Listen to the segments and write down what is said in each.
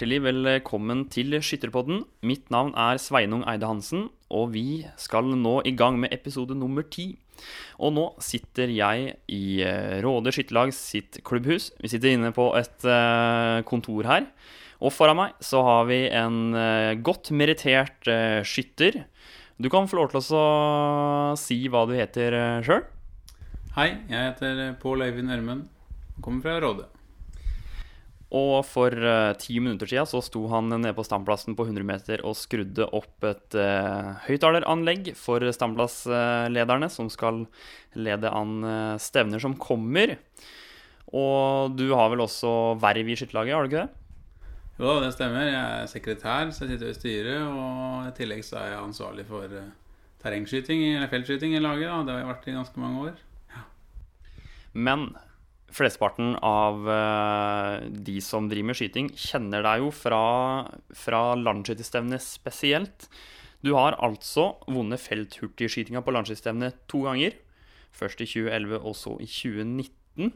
hjertelig velkommen til Skytterpodden. Mitt navn er Sveinung Eide Hansen, og vi skal nå i gang med episode nummer ti. Og nå sitter jeg i eh, Råde skytterlag sitt klubbhus. Vi sitter inne på et eh, kontor her. Og foran meg så har vi en eh, godt merittert skytter. Du kan få lov til å si hva du heter sjøl. Hei, jeg heter Pål Øyvind Ørmen. Kommer fra Råde. Og for uh, ti minutter siden så sto han nede på standplassen på 100 meter og skrudde opp et uh, høyttaleranlegg for standplasslederne, uh, som skal lede an uh, stevner som kommer. Og du har vel også verv i skytterlaget, har du ikke det? Jo, det stemmer. Jeg er sekretær, så jeg sitter i styret. Og i tillegg så er jeg ansvarlig for terrengskyting eller feltskyting i laget. Da. Det har jeg vært i ganske mange år. Ja. Men flesteparten av uh, de som driver med skyting, kjenner deg jo fra, fra landskytterstevnet spesielt. Du har altså vunnet felthurtigskytinga på landskytterstevnet to ganger. Først i 2011 og så i 2019.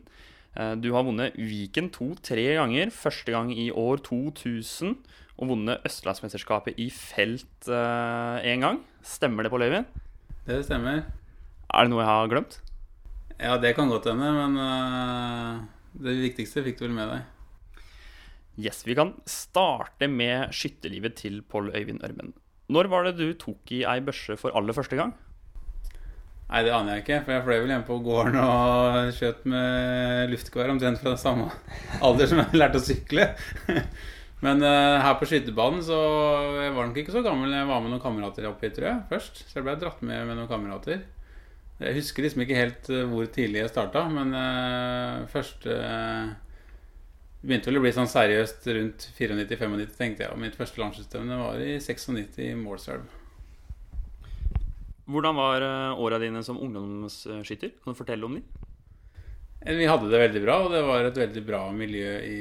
Uh, du har vunnet Viken 2 tre ganger. Første gang i år 2000. Og vunnet Østlandsmesterskapet i felt én uh, gang. Stemmer det på Løyvin? Det stemmer. Er det noe jeg har glemt? Ja, det kan godt hende, men uh, det viktigste fikk du vel med deg. Yes, Vi kan starte med skytterlivet til Pål Øyvind Ørmen. Når var det du tok i ei børse for aller første gang? Nei, det aner jeg ikke. For jeg fløy vel hjemme på gården og skjøt med luftgevær omtrent fra samme alder som jeg lærte å sykle. Men uh, her på skytebanen så jeg var nok ikke så gammel. Jeg var med noen kamerater opp hit, tror jeg, først. Så jeg ble dratt med med noen kamerater. Jeg husker liksom ikke helt eh, hvor tidlig jeg starta, men uh, først uh, begynte vel å bli sånn seriøst rundt 94-95, tenkte jeg. Og mitt første landslagsstevne var i 96 i Målselv. Hvordan var åra dine som ungdomsskytter? Kan du fortelle om dem? Vi hadde det veldig bra, og det var et veldig bra miljø i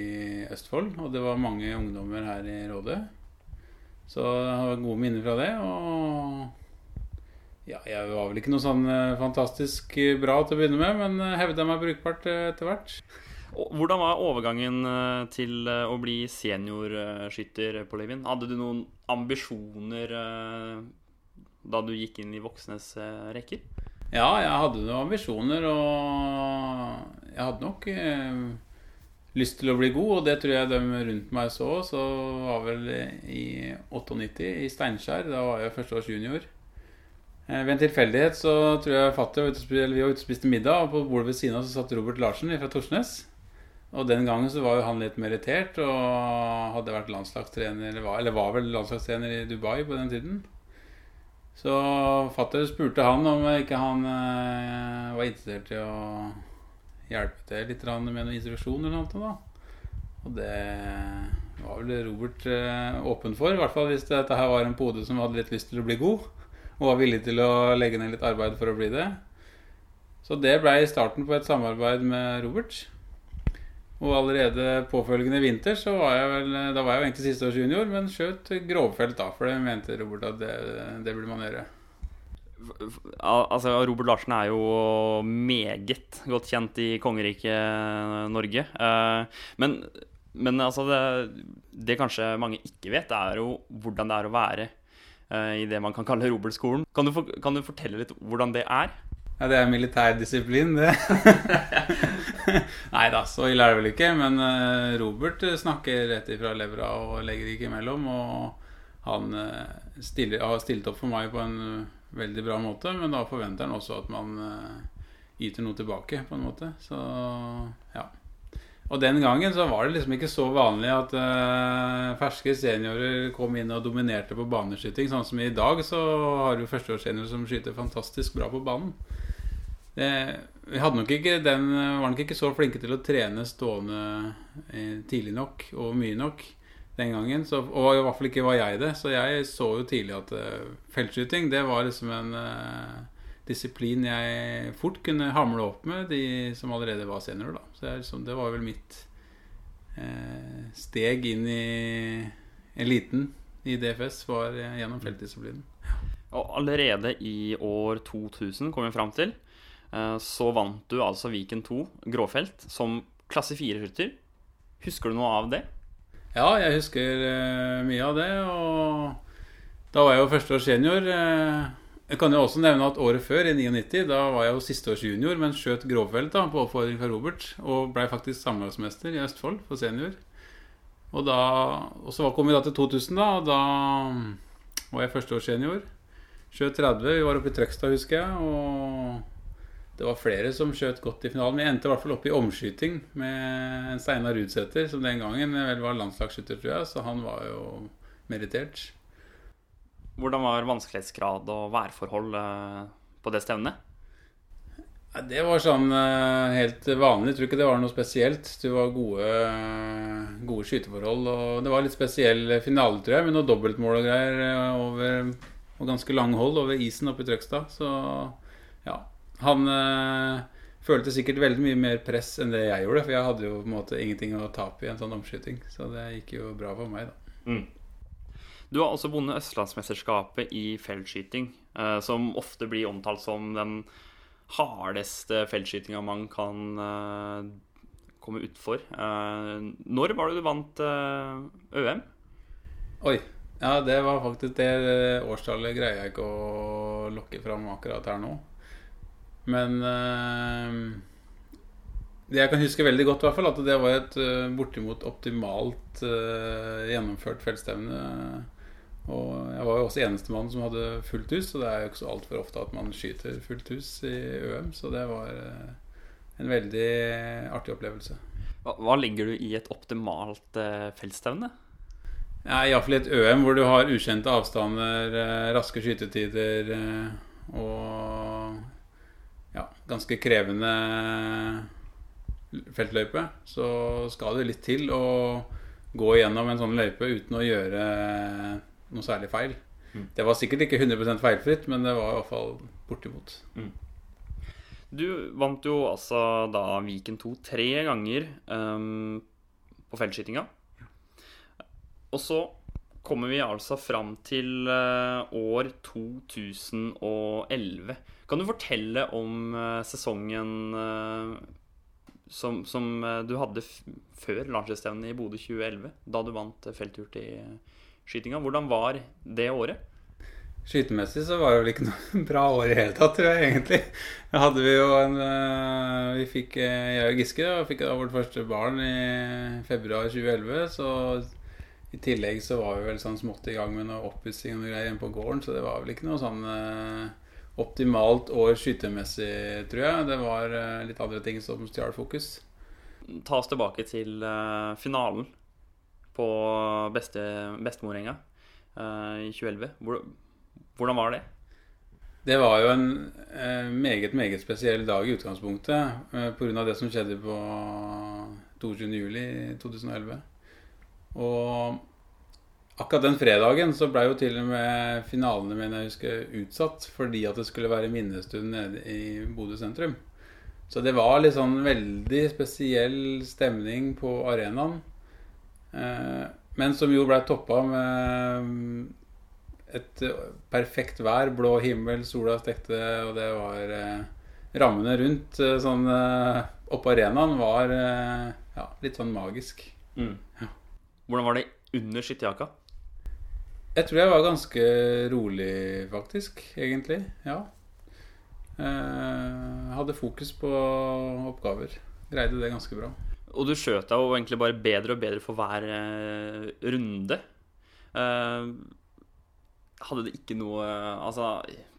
Østfold. Og det var mange ungdommer her i Rådet. Så jeg har gode minner fra det. Og ja, jeg var vel ikke noe sånn eh, fantastisk eh, bra til å begynne med, men uh, hevda meg brukbart etter hvert. Hvordan var overgangen til å bli seniorskytter på Levin? Hadde du noen ambisjoner da du gikk inn i voksnes rekker? Ja, jeg hadde noen ambisjoner, og jeg hadde nok lyst til å bli god, og det tror jeg de rundt meg så. Så var vel i 98 i Steinkjer, da var jeg første års junior. Eh, ved en tilfeldighet så tror jeg fatter vi var ute og spiste middag, og på bordet ved siden av så satt Robert Larsen fra Torsnes. Og den gangen så var jo han litt merittert og hadde vært landslagstrener, eller var, eller var vel landslagstrener i Dubai på den tiden. Så fatter spurte han om ikke han eh, var interessert i å hjelpe til litt med noen instruksjon eller noe. da. Og det var vel Robert eh, åpen for, i hvert fall hvis dette her var en pode som hadde litt lyst til å bli god og var villig til å legge ned litt arbeid for å bli det. Så det blei starten på et samarbeid med Robert. Og allerede påfølgende vinter så var jeg vel Da var jeg jo egentlig siste års junior, men skjøt grovfelt da, for det mente Robert at det, det burde man gjøre. Altså, Robert Larsen er jo meget godt kjent i kongeriket Norge. Eh, men, men altså det, det kanskje mange ikke vet, er jo hvordan det er å være Eh, i det man kan kalle Robelskolen. Kan, du Kan, kan, du fortelle litt hvordan det er? Ja, det er militærdisiplin, det. Nei da, så ille er det vel ikke. Men eh, Robert snakker rett ifra levra og legger ikke imellom. Og han eh, stiller, har stilt opp for meg på en veldig bra måte, men da forventer han også at man yter noe tilbake, på en måte. Så ja. Og den gangen så var det liksom ikke så vanlig at uh, ferske seniorer kom inn og dominerte på baneskyting. Sånn som i dag, så har du førsteårsseniorer som skyter fantastisk bra på banen. Det, vi hadde nok ikke den, var nok ikke så flinke til å trene stående eh, tidlig nok og mye nok den gangen. Så, og i hvert fall ikke var jeg det. Så jeg så jo tidlig at uh, feltskyting det var liksom en uh, disiplin jeg fort kunne hamle opp med de som allerede var seniorer. Da. Så liksom, det var vel mitt eh, steg inn i eliten i DFS, var gjennom feltdisiplinen. Og allerede i år 2000, kom vi fram til, eh, så vant du altså Viken 2 gråfelt som klasse 4-skytter. Husker du noe av det? Ja, jeg husker eh, mye av det. Og da var jeg jo førsteårs senior. Eh, jeg kan jo også nevne at året før, i 99, da var jeg jo sisteårsjunior, men skjøt grovfelt da, på oppfordring fra Robert. Og blei faktisk samlagsmester i Østfold for senior. Og, da, og så kom vi da til 2000, da, og da var jeg førsteårssenior. Skjøt 30. Vi var oppe i Trøgstad, husker jeg. og det var flere som skjøt godt i finalen. Vi endte i hvert fall opp i omskyting med Steinar Rudsæter, som den gangen vel var landslagsskytter, tror jeg, så han var jo merittert. Hvordan var vanskelighetsgrad og værforhold eh, på det stevnet? Det var sånn eh, helt vanlig. Jeg tror ikke det var noe spesielt. Det var gode, gode skyteforhold. Og det var litt spesiell finale, tror jeg, med noe dobbeltmål og greier eh, over, og ganske lang hold over isen oppe i Trøgstad. Så ja, han øh, følte sikkert veldig mye mer press enn det jeg gjorde. For jeg hadde jo på en måte ingenting å tape i en sånn omskyting. Så det gikk jo bra for meg, da. Mm. Du har også vunnet Østlandsmesterskapet i feltskyting, øh, som ofte blir omtalt som den hardeste feltskytinga man kan øh, komme utfor. når var det du vant ØM? Oi. Ja, det var faktisk det årstallet greier jeg ikke å lokke fram akkurat her nå. Men det jeg kan huske veldig godt, i hvert fall, at det var et bortimot optimalt gjennomført feltstevne. Og jeg var jo også enestemann som hadde fullt hus, og det er jo ikke så altfor ofte at man skyter fullt hus i ØM, så det var en veldig artig opplevelse. Hva, hva legger du i et optimalt feltstevne? Ja, Iallfall i et ØM hvor du har ukjente avstander, raske skytetider og ja, ganske krevende feltløype, så skal det litt til å gå gjennom en sånn løype uten å gjøre noe særlig feil. Mm. Det var sikkert ikke 100% feilfritt, men det var i hvert fall bortimot. Mm. Du vant jo altså da Viken 2 tre ganger um, på feltskytinga. Og så kommer vi altså fram til uh, år 2011. Kan du fortelle om uh, sesongen uh, som, som du hadde før landslagsstevnet i Bodø 2011, da du vant felthurtigskytinga? Hvordan var det året? Skytemessig så var det vel ikke noe bra år i hele tatt, tror jeg egentlig. Da hadde vi jo en Vi fikk, jeg og Giske da, fikk da vårt første barn i februar 2011, så i tillegg så var vi vel sånn smått i gang med noe oppussing og noe greier hjemme på gården, så det var vel ikke noe sånn eh, optimalt år skytemessig, tror jeg. Det var eh, litt andre ting som stjal fokus. Ta oss tilbake til eh, finalen på beste, Bestemorenga eh, i 2011. Hvor, hvordan var det? Det var jo en eh, meget, meget spesiell dag i utgangspunktet eh, pga. det som skjedde på 22.07.2011. Og akkurat den fredagen så blei jo til og med finalene mine jeg husker, utsatt fordi at det skulle være minnestund nede i Bodø sentrum. Så det var litt sånn veldig spesiell stemning på arenaen. Eh, men som jo blei toppa med et perfekt vær, blå himmel, sola stekte, og det var eh, Rammene rundt eh, sånn oppå arenaen var ja, litt sånn magisk. Mm. Ja. Hvordan var det under skytterjakka? Jeg tror jeg var ganske rolig, faktisk. Egentlig. Ja. Eh, hadde fokus på oppgaver. Greide det ganske bra. Og du skjøt deg jo egentlig bare bedre og bedre for hver eh, runde. Eh, hadde det ikke noe Altså,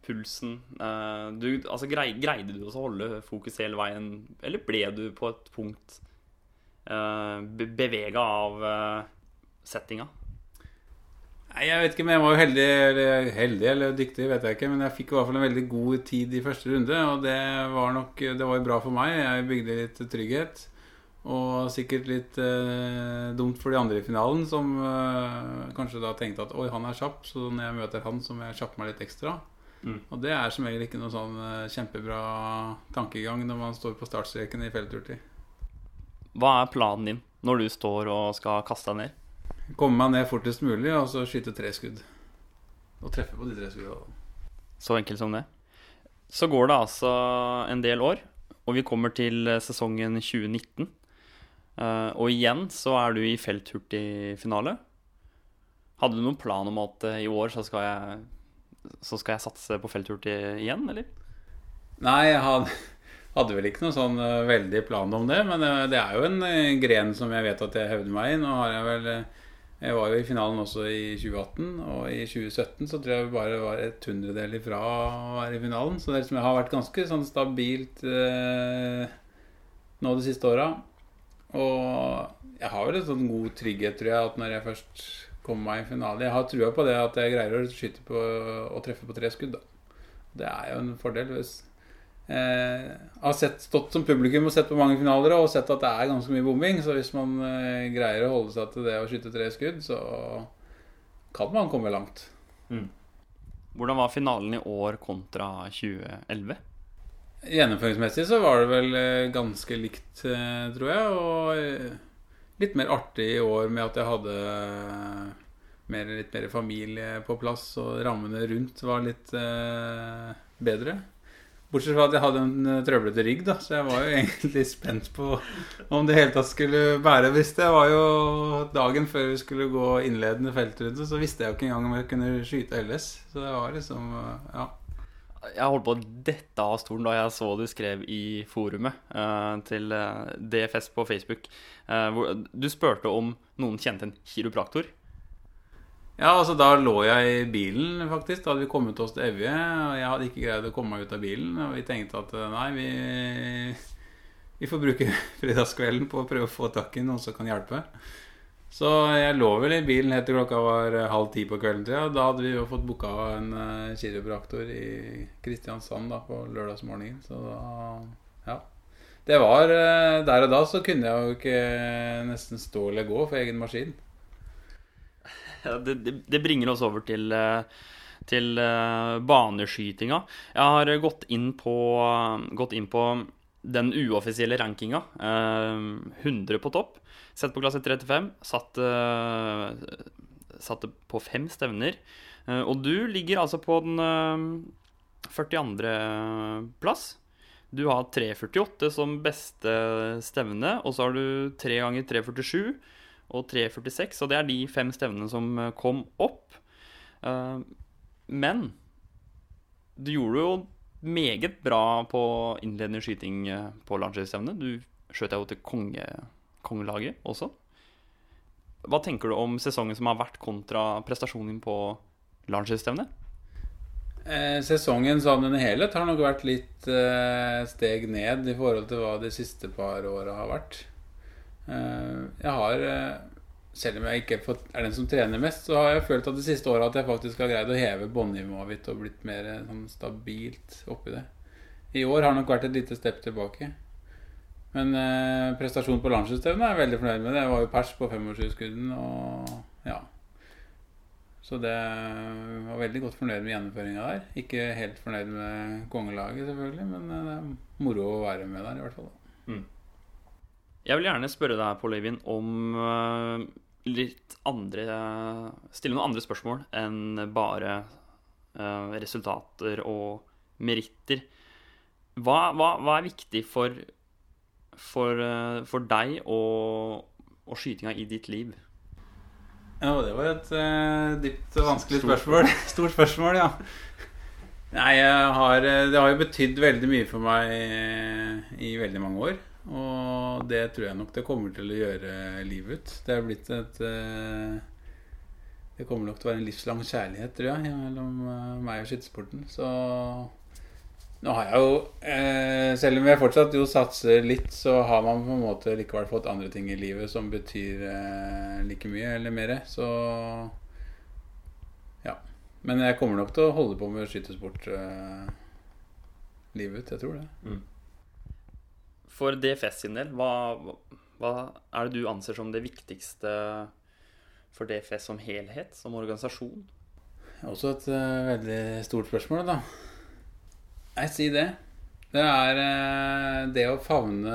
pulsen eh, du, altså, grei, greide du å holde fokus hele veien, eller ble du på et punkt uh, bevega av uh, settinga? Nei, Jeg vet ikke men jeg var heldig eller, heldig eller dyktig, vet jeg ikke. Men jeg fikk i hvert fall en veldig god tid i første runde, og det var nok det var bra for meg. Jeg bygde litt trygghet. Og sikkert litt eh, dumt for de andre i finalen, som eh, kanskje da tenkte at oi, han er kjapp, så når jeg møter han, så må jeg kjappe meg litt ekstra. Mm. Og det er som regel ikke noe sånn eh, kjempebra tankegang når man står på startstreken i felturtid. Hva er planen din når du står og skal kaste deg ned? Komme meg ned fortest mulig og så skyte tre skudd. Og treffe på de tre skuddene. Så enkelt som det. Så går det altså en del år, og vi kommer til sesongen 2019. Eh, og igjen så er du i felthurtigfinale. Hadde du noen plan om at eh, i år så skal jeg, så skal jeg satse på felthurtig igjen, eller? Nei, jeg hadde, hadde vel ikke noe sånn eh, veldig plan om det. Men eh, det er jo en gren som jeg vet at jeg hevder meg i. Nå har jeg vel Jeg var jo i finalen også i 2018, og i 2017 så tror jeg bare var et hundredel ifra å være i finalen. Så det er liksom, jeg har vært ganske sånn stabilt eh, nå de siste åra. Og jeg har vel en sånn god trygghet, tror jeg, at når jeg først kommer meg i finale Jeg har trua på det at jeg greier å skyte på og treffe på tre skudd. Da. Det er jo en fordel. hvis Eh, har sett, stått som publikum og sett på mange finaler og sett at det er ganske mye bombing. Så hvis man eh, greier å holde seg til det å skyte tre skudd, så kan man komme langt. Hvordan var finalen i år kontra 2011? Gjennomføringsmessig så var det vel eh, ganske likt, eh, tror jeg. Og eh, litt mer artig i år med at jeg hadde mer, litt mer familie på plass, og rammene rundt var litt eh, bedre. Bortsett fra at jeg hadde en trøblete rygg, da, så jeg var jo egentlig spent på om det hele tatt skulle bære. Hvis det var jo dagen før vi skulle gå innledende feltrunde, så visste jeg jo ikke engang om jeg kunne skyte LS. Så det var liksom Ja. Jeg holdt på å dette av stolen da jeg så du skrev i forumet uh, til eh, DFS på Facebook. Uh, hvor du spurte om noen kjente en kiropraktor. Ja, altså Da lå jeg i bilen, faktisk. Da hadde vi kommet oss til Evje. Og jeg hadde ikke greid å komme meg ut av bilen. Og vi tenkte at nei, vi, vi får bruke fredagskvelden på å prøve å få tak i noen som kan hjelpe. Så jeg lå vel i bilen helt til klokka var eh, halv ti på kvelden. Ja. Da hadde vi jo fått booka en uh, kiropraktor i Kristiansand da, på lørdagsmorgenen. Så da Ja. Det var uh, Der og da så kunne jeg jo ikke nesten stå eller gå for egen maskin. Ja, det, det, det bringer oss over til, uh til baneskytinga. Jeg har gått inn på, gått inn på den uoffisielle rankinga. eh, 100 på topp. Sett på klasse 35. Satt, eh, satte på fem stevner. Eh, og du ligger altså på den eh, 42. plass. Du har 3,48 som beste stevne, og så har du 3 ganger 3,47 og 3,46. Og det er de fem stevnene som eh, kom opp. Eh, Men du gjorde jo meget bra på innledende skyting eh, på landslagsstevnet. Du skjøt deg jo til konge, kongelaget også. Hva tenker du om sesongen som har vært, kontra prestasjonen på landslagsstevnet? Eh, sesongen som den helhet har nok vært litt eh, steg ned i forhold til hva de siste par åra har vært. Eh, jeg har, eh, selv om jeg ikke er den som trener mest, så har jeg følt at de siste året at jeg faktisk har greid å heve båndnivået mitt og blitt mer eh, sånn, stabilt oppi det. I år har nok vært et lite stepp tilbake. Men eh, prestasjonen på landslagsstevnet er jeg veldig fornøyd med. Det var jo pers på 25-skudden og ja. Så det jeg var veldig godt fornøyd med gjennomføringa der. Ikke helt fornøyd med kongelaget, selvfølgelig, men eh, det er moro å være med der, i hvert fall. Jeg vil gjerne spørre deg, Pål Øyvind, om eh, litt andre Stille noen andre spørsmål enn bare uh, resultater og meritter. Hva, hva, hva er viktig for, for, uh, for deg og, og skytinga i ditt liv? Ja, det var et uh, dypt og vanskelig Stort spørsmål. Stort spørsmål, ja. Nei, har, det har jo betydd veldig mye for meg i veldig mange år. Og det tror jeg nok det kommer til å gjøre livet ut. Det er blitt et eh, Det kommer nok til å være en livslang kjærlighet, tror jeg, mellom eh, meg og skytesporten. Så nå har jeg jo eh, Selv om jeg fortsatt jo satser litt, så har man på en måte likevel fått andre ting i livet som betyr like mye eller mer. Så ja. Men jeg kommer nok til å holde på med skytesport eh, livet ut. Jeg tror det. For DFS sin del, hva, hva er det du anser som det viktigste for DFS som helhet, som organisasjon? Også et uh, veldig stort spørsmål, da. Jeg sier det. Det er uh, det å favne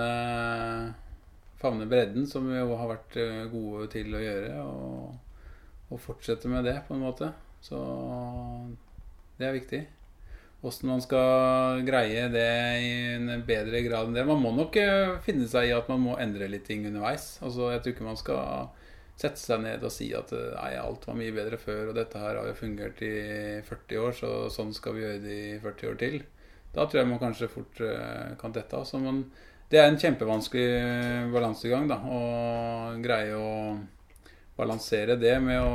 Favne bredden, som vi jo har vært eh, gode til å gjøre, og, og fortsette med det, på en måte. Så det er viktig. Åssen man skal greie det i en bedre grad enn det. Man må nok eh, finne seg i at man må endre litt ting underveis. Altså, Jeg tror ikke man skal sette seg ned og si at eh, nei, alt var mye bedre før, og dette her har jo fungert i 40 år, så sånn skal vi gjøre det i 40 år til. Da tror jeg man kanskje fort uh, kan dette. Man, det er en kjempevanskelig balansegang, da. Å greie å balansere det med å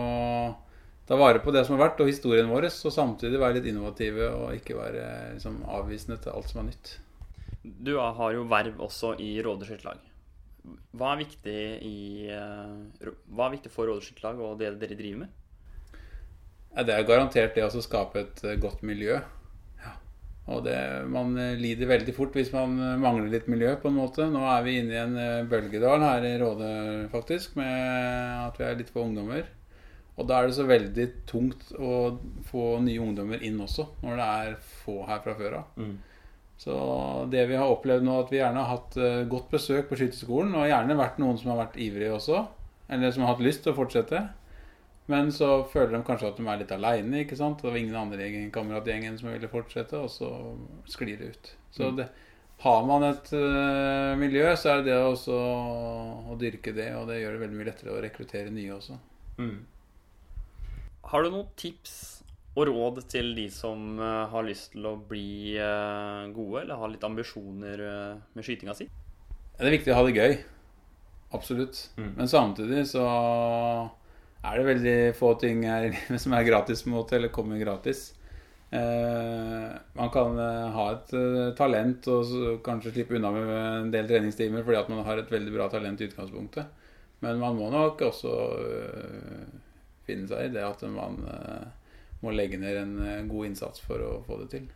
ta vare på det som har vært, og historien vår, og samtidig være litt innovative og ikke være liksom, avvisende til alt som er nytt. Du har jo verv også i Råde skytterlag. Hva er eh, hva er viktig for Råde skytterlag og det dere driver med? Ja, det er garantert det å skape et eh, godt miljø. Ja. Og det, man eh, lider veldig fort hvis man mangler litt miljø, på en måte. Nå er vi inne i en bølgedal her i Råde, faktisk, med at vi er litt få ungdommer. Og da er det så veldig tungt å få nye ungdommer inn også, når det er få her fra før av. Mm. Så det vi har opplevd nå, at vi gjerne har hatt uh, godt besøk på skyteskolen, og gjerne vært noen som har vært ivrige også, eller som har hatt lyst til å fortsette. Men så føler de kanskje at de er litt aleine. Det var ingen andre i kameratgjengen som ville fortsette, og så sklir det ut. Så mm. det, har man et uh, miljø, så er det det også å dyrke det, og det gjør det veldig mye lettere å rekruttere nye også. Mm. Har du noen tips og råd til de som uh, har lyst til å bli uh, gode, eller har litt ambisjoner uh, med skytinga si? Det er viktig å ha det gøy. Absolutt. Mm. Men samtidig så er det veldig få ting her som er gratis mot, eller kommer gratis. man kan ha et talent og kanskje slippe unna med en del treningstimer fordi at man har et veldig bra talent i utgangspunktet. Men man må nok også finne seg i det at man eh, må legge ned en eh, god innsats for å få det til.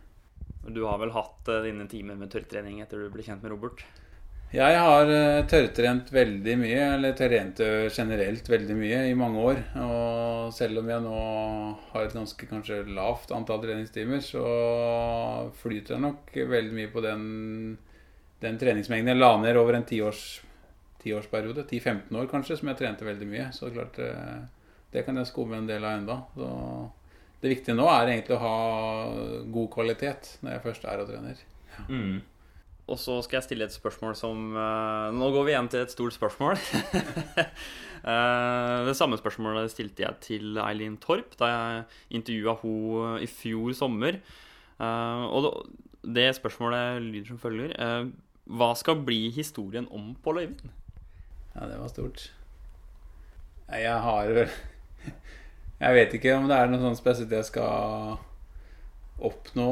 Du har vel hatt eh, dine timer med tørrtrening etter du ble kjent med Robert? Jeg har tørrtrent veldig mye, eller trent generelt veldig mye, i mange år. Og selv om jeg nå har et ganske kanskje lavt antall treningstimer, så flyter jeg nok veldig mye på den, den treningsmengden jeg la ned over en tiårsperiode. 10-15 år kanskje, som jeg trente veldig mye. Så klart det kan jeg skumme en del av enda. Så det viktige nå er egentlig å ha god kvalitet når jeg først er og trener. Ja. Mm. Og så skal jeg stille et spørsmål som uh, Nå går vi igjen til et stort spørsmål. uh, det samme spørsmålet stilte jeg til Eileen Torp da jeg intervjua henne i fjor sommer. Uh, og det spørsmålet lyder som følger. hva skal bli historien om Pål Øyvind? Ja, det var stort. Jeg har jeg vet ikke om det er noe sånn spesielt jeg skal oppnå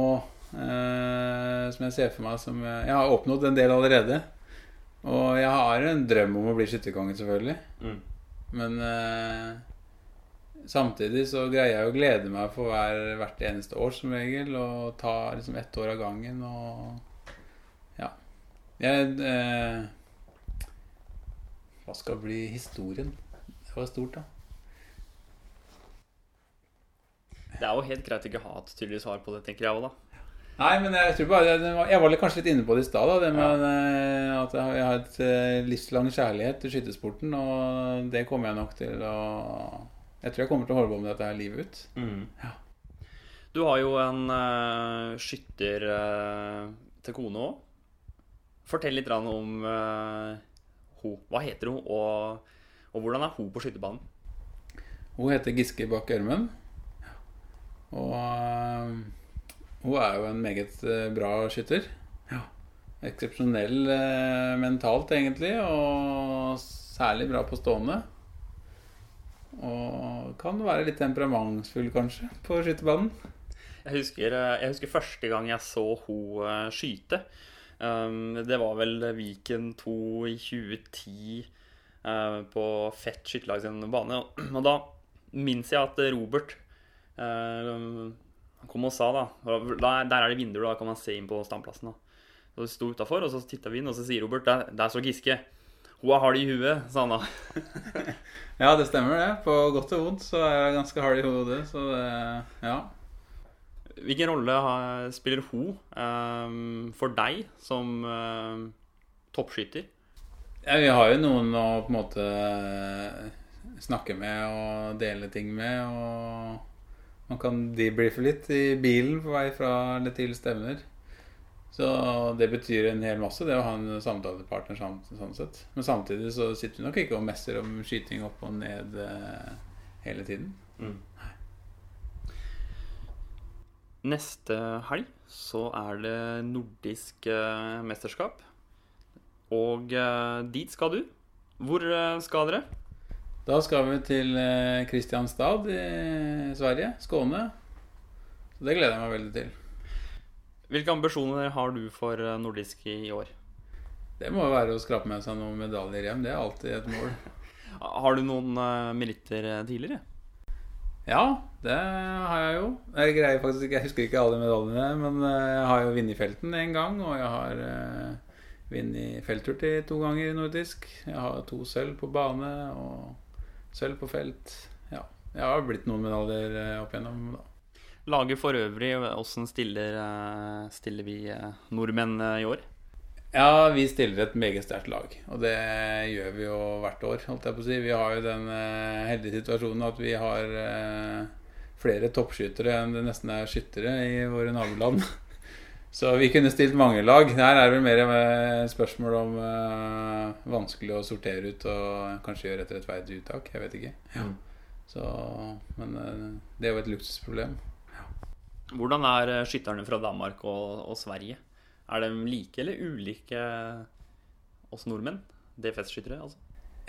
eh, som jeg ser for meg som Jeg har oppnådd en del allerede. Og jeg har en drøm om å bli skytterkonge, selvfølgelig. Mm. Men eh, samtidig så greier jeg å glede meg for hver, hvert eneste år som regel. Og ta liksom ett år av gangen og Ja. Jeg eh, Hva skal bli historien? Det var stort, da. Det er jo helt greit å ikke ha et tydelig svar på det, tenker jeg òg, da. Nei, men jeg tror bare Jeg var kanskje litt inne på det i stad, det med ja. Eh, at jeg har et eh, livslang kjærlighet til skytesporten, og det kommer jeg nok til å Jeg tror jeg kommer til å holde på med dette her livet ut. Mm. Ja. Du har jo en uh, skytter uh, til kone òg. Fortell litt om uh, ho. Hva heter hun, og, og hvordan er hun på skytterbanen? Hun heter Giske Bakk Ørmen. Og uh, hun er jo en meget uh, bra skytter. Ja. Eksepsjonell uh, mentalt, egentlig, og særlig bra på stående. Og kan være litt temperamentsfull, kanskje, på skytebanen. Jeg husker, jeg husker første gang jeg så hun skyte. Um, det var vel Viken 2 i 2010 på Fett skytterlag sin bane. Og da minnes jeg at Robert han eh, kom og sa, da Der, der er det vinduer, da kan man se inn på standplassen. da Så Vi sto utafor, og så titta vi inn, og så sier Robert der, der så Giske. Hun er hard i huet, sa han da. ja, det stemmer det. På godt og vondt så er jeg ganske hard i hodet. Så det, ja. Hvilken rolle spiller hun um, for deg som um, toppskytter? Ja, vi har jo noen å på en måte snakke med og dele ting med. Og man kan debrife litt i bilen på vei fra eller til stevner. Så det betyr en hel masse, det å ha en samtalepartner sånn sett. Men samtidig så sitter vi nok ikke og messer om skyting opp og ned eh, hele tiden. Neste helg så er det nordisk eh, mesterskap. Og eh, dit skal du. Hvor skal dere? Da skal vi til eh, Kristianstad i Sverige, Skåne. Så det gleder jeg meg veldig til. Hvilke ambisjoner har du for eh, nordisk i år? Det må være å skrape med seg noen medaljer hjem. Det er alltid et mål. Har du noen eh, meritter tidligere? Ja, det har jeg jo. Jeg greier faktisk ikke, jeg husker ikke alle medaljene, men jeg har jo vunnet felten en gang, og jeg har vunnet felttur til to ganger i nordisk. Jeg har to sølv på bane og sølv på felt. Ja, jeg har blitt noen medaljer eh, opp igjennom. da. Laget for øvrig, hvordan stiller, eh, stiller vi eh, nordmenn i år? Ja, vi stiller et meget sterkt lag, og det gjør vi jo hvert år. holdt jeg på å si. Vi har jo den heldige situasjonen at vi har flere toppskyttere enn det nesten er skyttere i våre naboland. Så vi kunne stilt mange lag. Her er det vel mer spørsmål om uh, vanskelig å sortere ut og kanskje gjøre et rettferdig uttak. Jeg vet ikke. Så, men uh, det er jo et luksusproblem. Hvordan er eh, skytterne fra Danmark og, og Sverige? Er de like eller ulike oss nordmenn? DFS-skyttere, altså.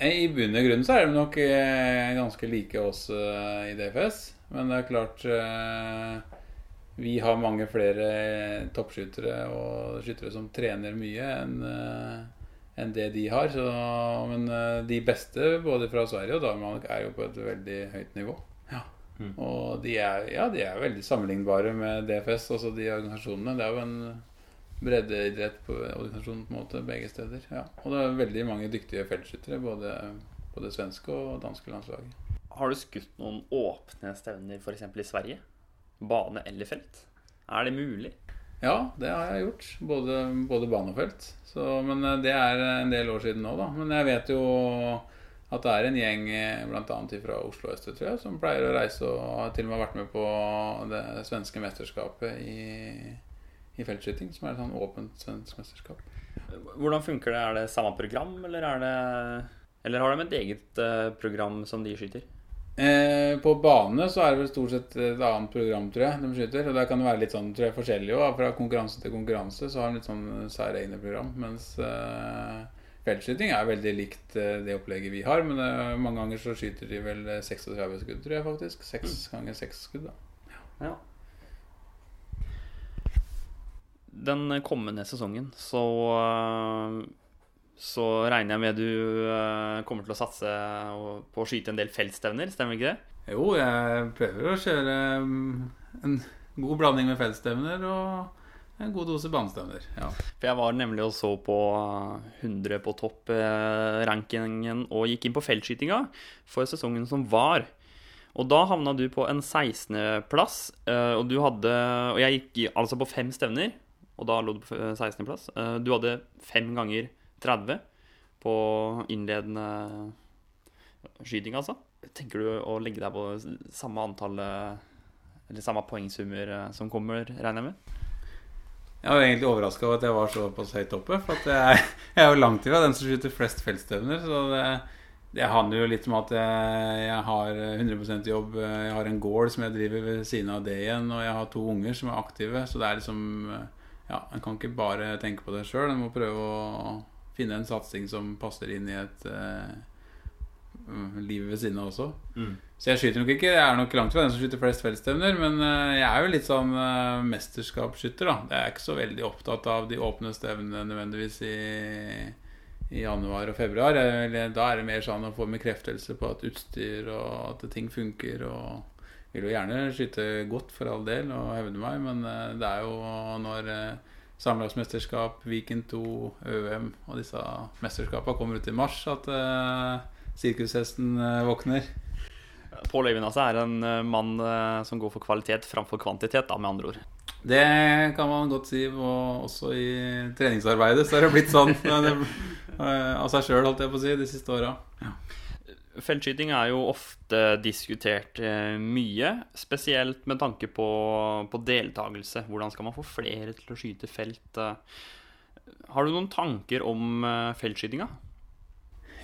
I bunn og grunn så er de nok ganske like oss i DFS. Men det er klart Vi har mange flere toppskyttere og skyttere som trener mye enn eh, enn det de har. Så, men eh, de beste både fra Sverige og Danmark er jo på et veldig høyt nivå. Mm. Og de er, ja, de er veldig sammenlignbare med DFS, altså de organisasjonene. Det er jo en breddeidrett på på en måte begge steder. Ja. Og det er veldig mange dyktige feltskyttere, både på det svenske og danske landslaget. Har du skutt noen åpne stevner f.eks. i Sverige? Bane eller felt? Er det mulig? Ja, det har jeg gjort. Både, både bane og felt. Så, men eh, det er en del år siden nå, da. Men jeg vet jo at det er en gjeng bl.a. fra Oslo øst, tror jeg, som pleier å reise og har til og med vært med på det svenske mesterskapet i, i feltskyting, som er et sånn åpent svensk mesterskap. Hvordan funker det? Er det samme program, eller er det Eller har de et eget eh, program som de skyter? Eh, på bane så er det vel stort sett et annet program, tror jeg, de skyter. Og der kan det være litt sånn, tror jeg, forskjellig òg. Fra konkurranse til konkurranse så har de litt sånn særegne program. Mens eh, feltskyting er veldig likt eh, det opplegget vi har. Men eh, mange ganger så skyter de vel eh, 36 skudd, tror jeg faktisk. Seks ganger seks skudd, da. Ja. Den kommende sesongen så øh, så regner jeg med du øh, kommer til å satse på å skyte en del feltstevner, stemmer ikke det? Jo, jeg prøver å kjøre mm, en god blanding med feltstevner og en god dose banestevner. Ja. For jeg var nemlig og så på 100 på topp-rankingen og gikk inn på feltskytinga for sesongen som var. Og da havna du på en 16.-plass, og du hadde Og jeg gikk altså på fem stevner, og da lå du på 16.-plass. Du hadde fem ganger 30 på innledende skyting, altså. Tenker du å legge deg på samme antall Eller samme poengsummer eh, som kommer, regner jeg med? Jeg var egentlig overraska over at jeg var såpass høyt oppe. For jeg, jeg er jo langt ifra den som skyter flest feltstevner. Så det, det handler jo litt om at jeg, jeg har 100% jobb. Jeg har en gård som jeg driver ved siden av det igjen, og jeg har to unger som er aktive. Så det er liksom Ja, en kan ikke bare tenke på det sjøl. En må prøve å finne en satsing som passer inn i et uh, liv ved siden av også. Så jeg skyter nok ikke. Jeg er nok langt fra den som skyter flest feltstevner, men eh, jeg er jo litt sånn uh, mesterskapsskytter, da. Jeg er ikke så veldig opptatt av de åpne stevnene nødvendigvis i, i januar og februar. Jeg, da er det mer sånn å få bekreftelse på at utstyr og at ting funker. Og vil jo gjerne skyte godt for all del og hevde meg, men det er jo når Samlagsmesterskap, Viken 2, ØM og disse mesterskapene kommer ut i mars at uh, sirkushesten uh, våkner. Pål Øyvind altså er en eh, mann uh, som går for kvalitet framfor kvantitet, da, med andre ord. Det kan man godt si, og også i treningsarbeidet så er det blitt sånn av seg sjøl, holdt jeg på å si, de siste åra. Feltskyting er jo ofte diskutert eh, mye, spesielt med tanke på, på deltakelse. Hvordan skal man få flere til å skyte felt? Eh, har du noen tanker om eh, feltskytinga?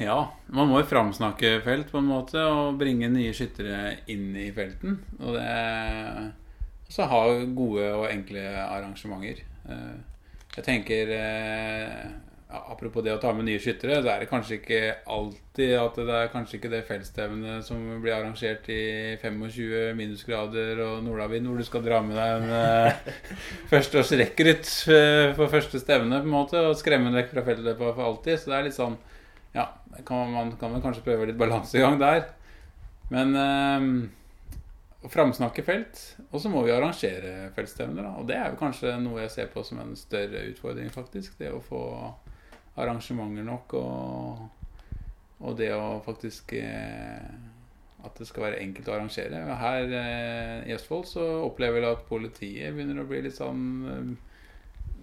Ja, man må jo framsnakke felt på en måte og bringe nye skyttere inn i felten. Og det så ha gode og enkle arrangementer. Jeg tenker Apropos det å ta med nye skyttere, så er det kanskje ikke alltid at det er kanskje ikke det feltstevnet som blir arrangert i 25 minusgrader og nordavind, hvor du skal dra med deg en uh, førsteårsrekrutt uh, for første stevne på en måte og skremme den vekk fra feltløpet for alltid. Så det er litt sånn Ja, kan man kan vel kanskje prøve litt balansegang der. Men uh, å framsnakke felt. Og så må vi arrangere feltstevner. Og det er jo kanskje noe jeg ser på som en større utfordring, faktisk. Det å få arrangementer nok, og, og det å faktisk eh, At det skal være enkelt å arrangere. Her eh, i Østfold så opplever jeg at politiet begynner å bli litt sånn eh,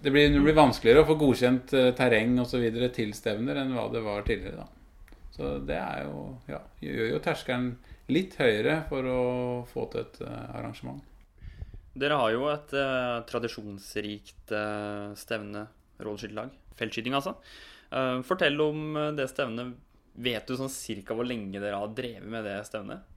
det blir, det blir vanskeligere å få godkjent eh, terreng osv. til stevner enn hva det var tidligere. da. Så det er jo Ja, gjør jo terskelen litt høyere for å få til et eh, arrangement. Dere har jo et uh, tradisjonsrikt stevne, rådskytterlag. Feltskyting, altså. fortell om det stevnet. Vet du sånn cirka hvor lenge dere har drevet med det stevnet?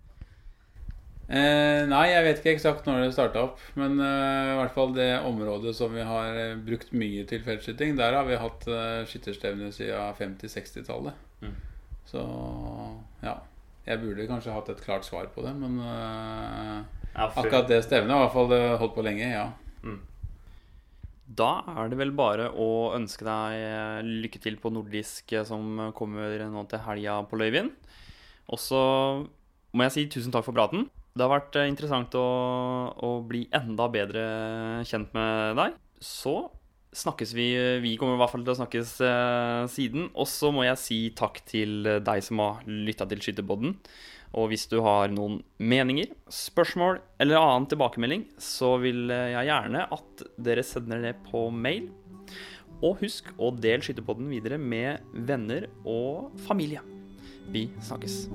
Eh, nei, jeg vet ikke eksakt når det starta opp. Men eh, i hvert fall det området som vi har brukt mye til feltskyting, der har vi hatt eh, skytterstevne siden 50-60-tallet. Mm. Så ja. Jeg burde kanskje hatt et klart svar på det, men eh, ja, akkurat det stevnet har i hvert fall eh, holdt på lenge, ja. Mm. Da er det vel bare å ønske deg eh, lykke til på nordisk som kommer nå til helga på Løyvin. Og så må jeg si tusen takk for praten. Det har vært interessant å, å bli enda bedre kjent med deg. Så snakkes vi. Vi kommer i hvert fall til å snakkes siden. Og så må jeg si takk til deg som har lytta til Skytterpodden. Og hvis du har noen meninger, spørsmål eller annen tilbakemelding, så vil jeg gjerne at dere sender det på mail. Og husk å dele Skytterpodden videre med venner og familie. Vi snakkes.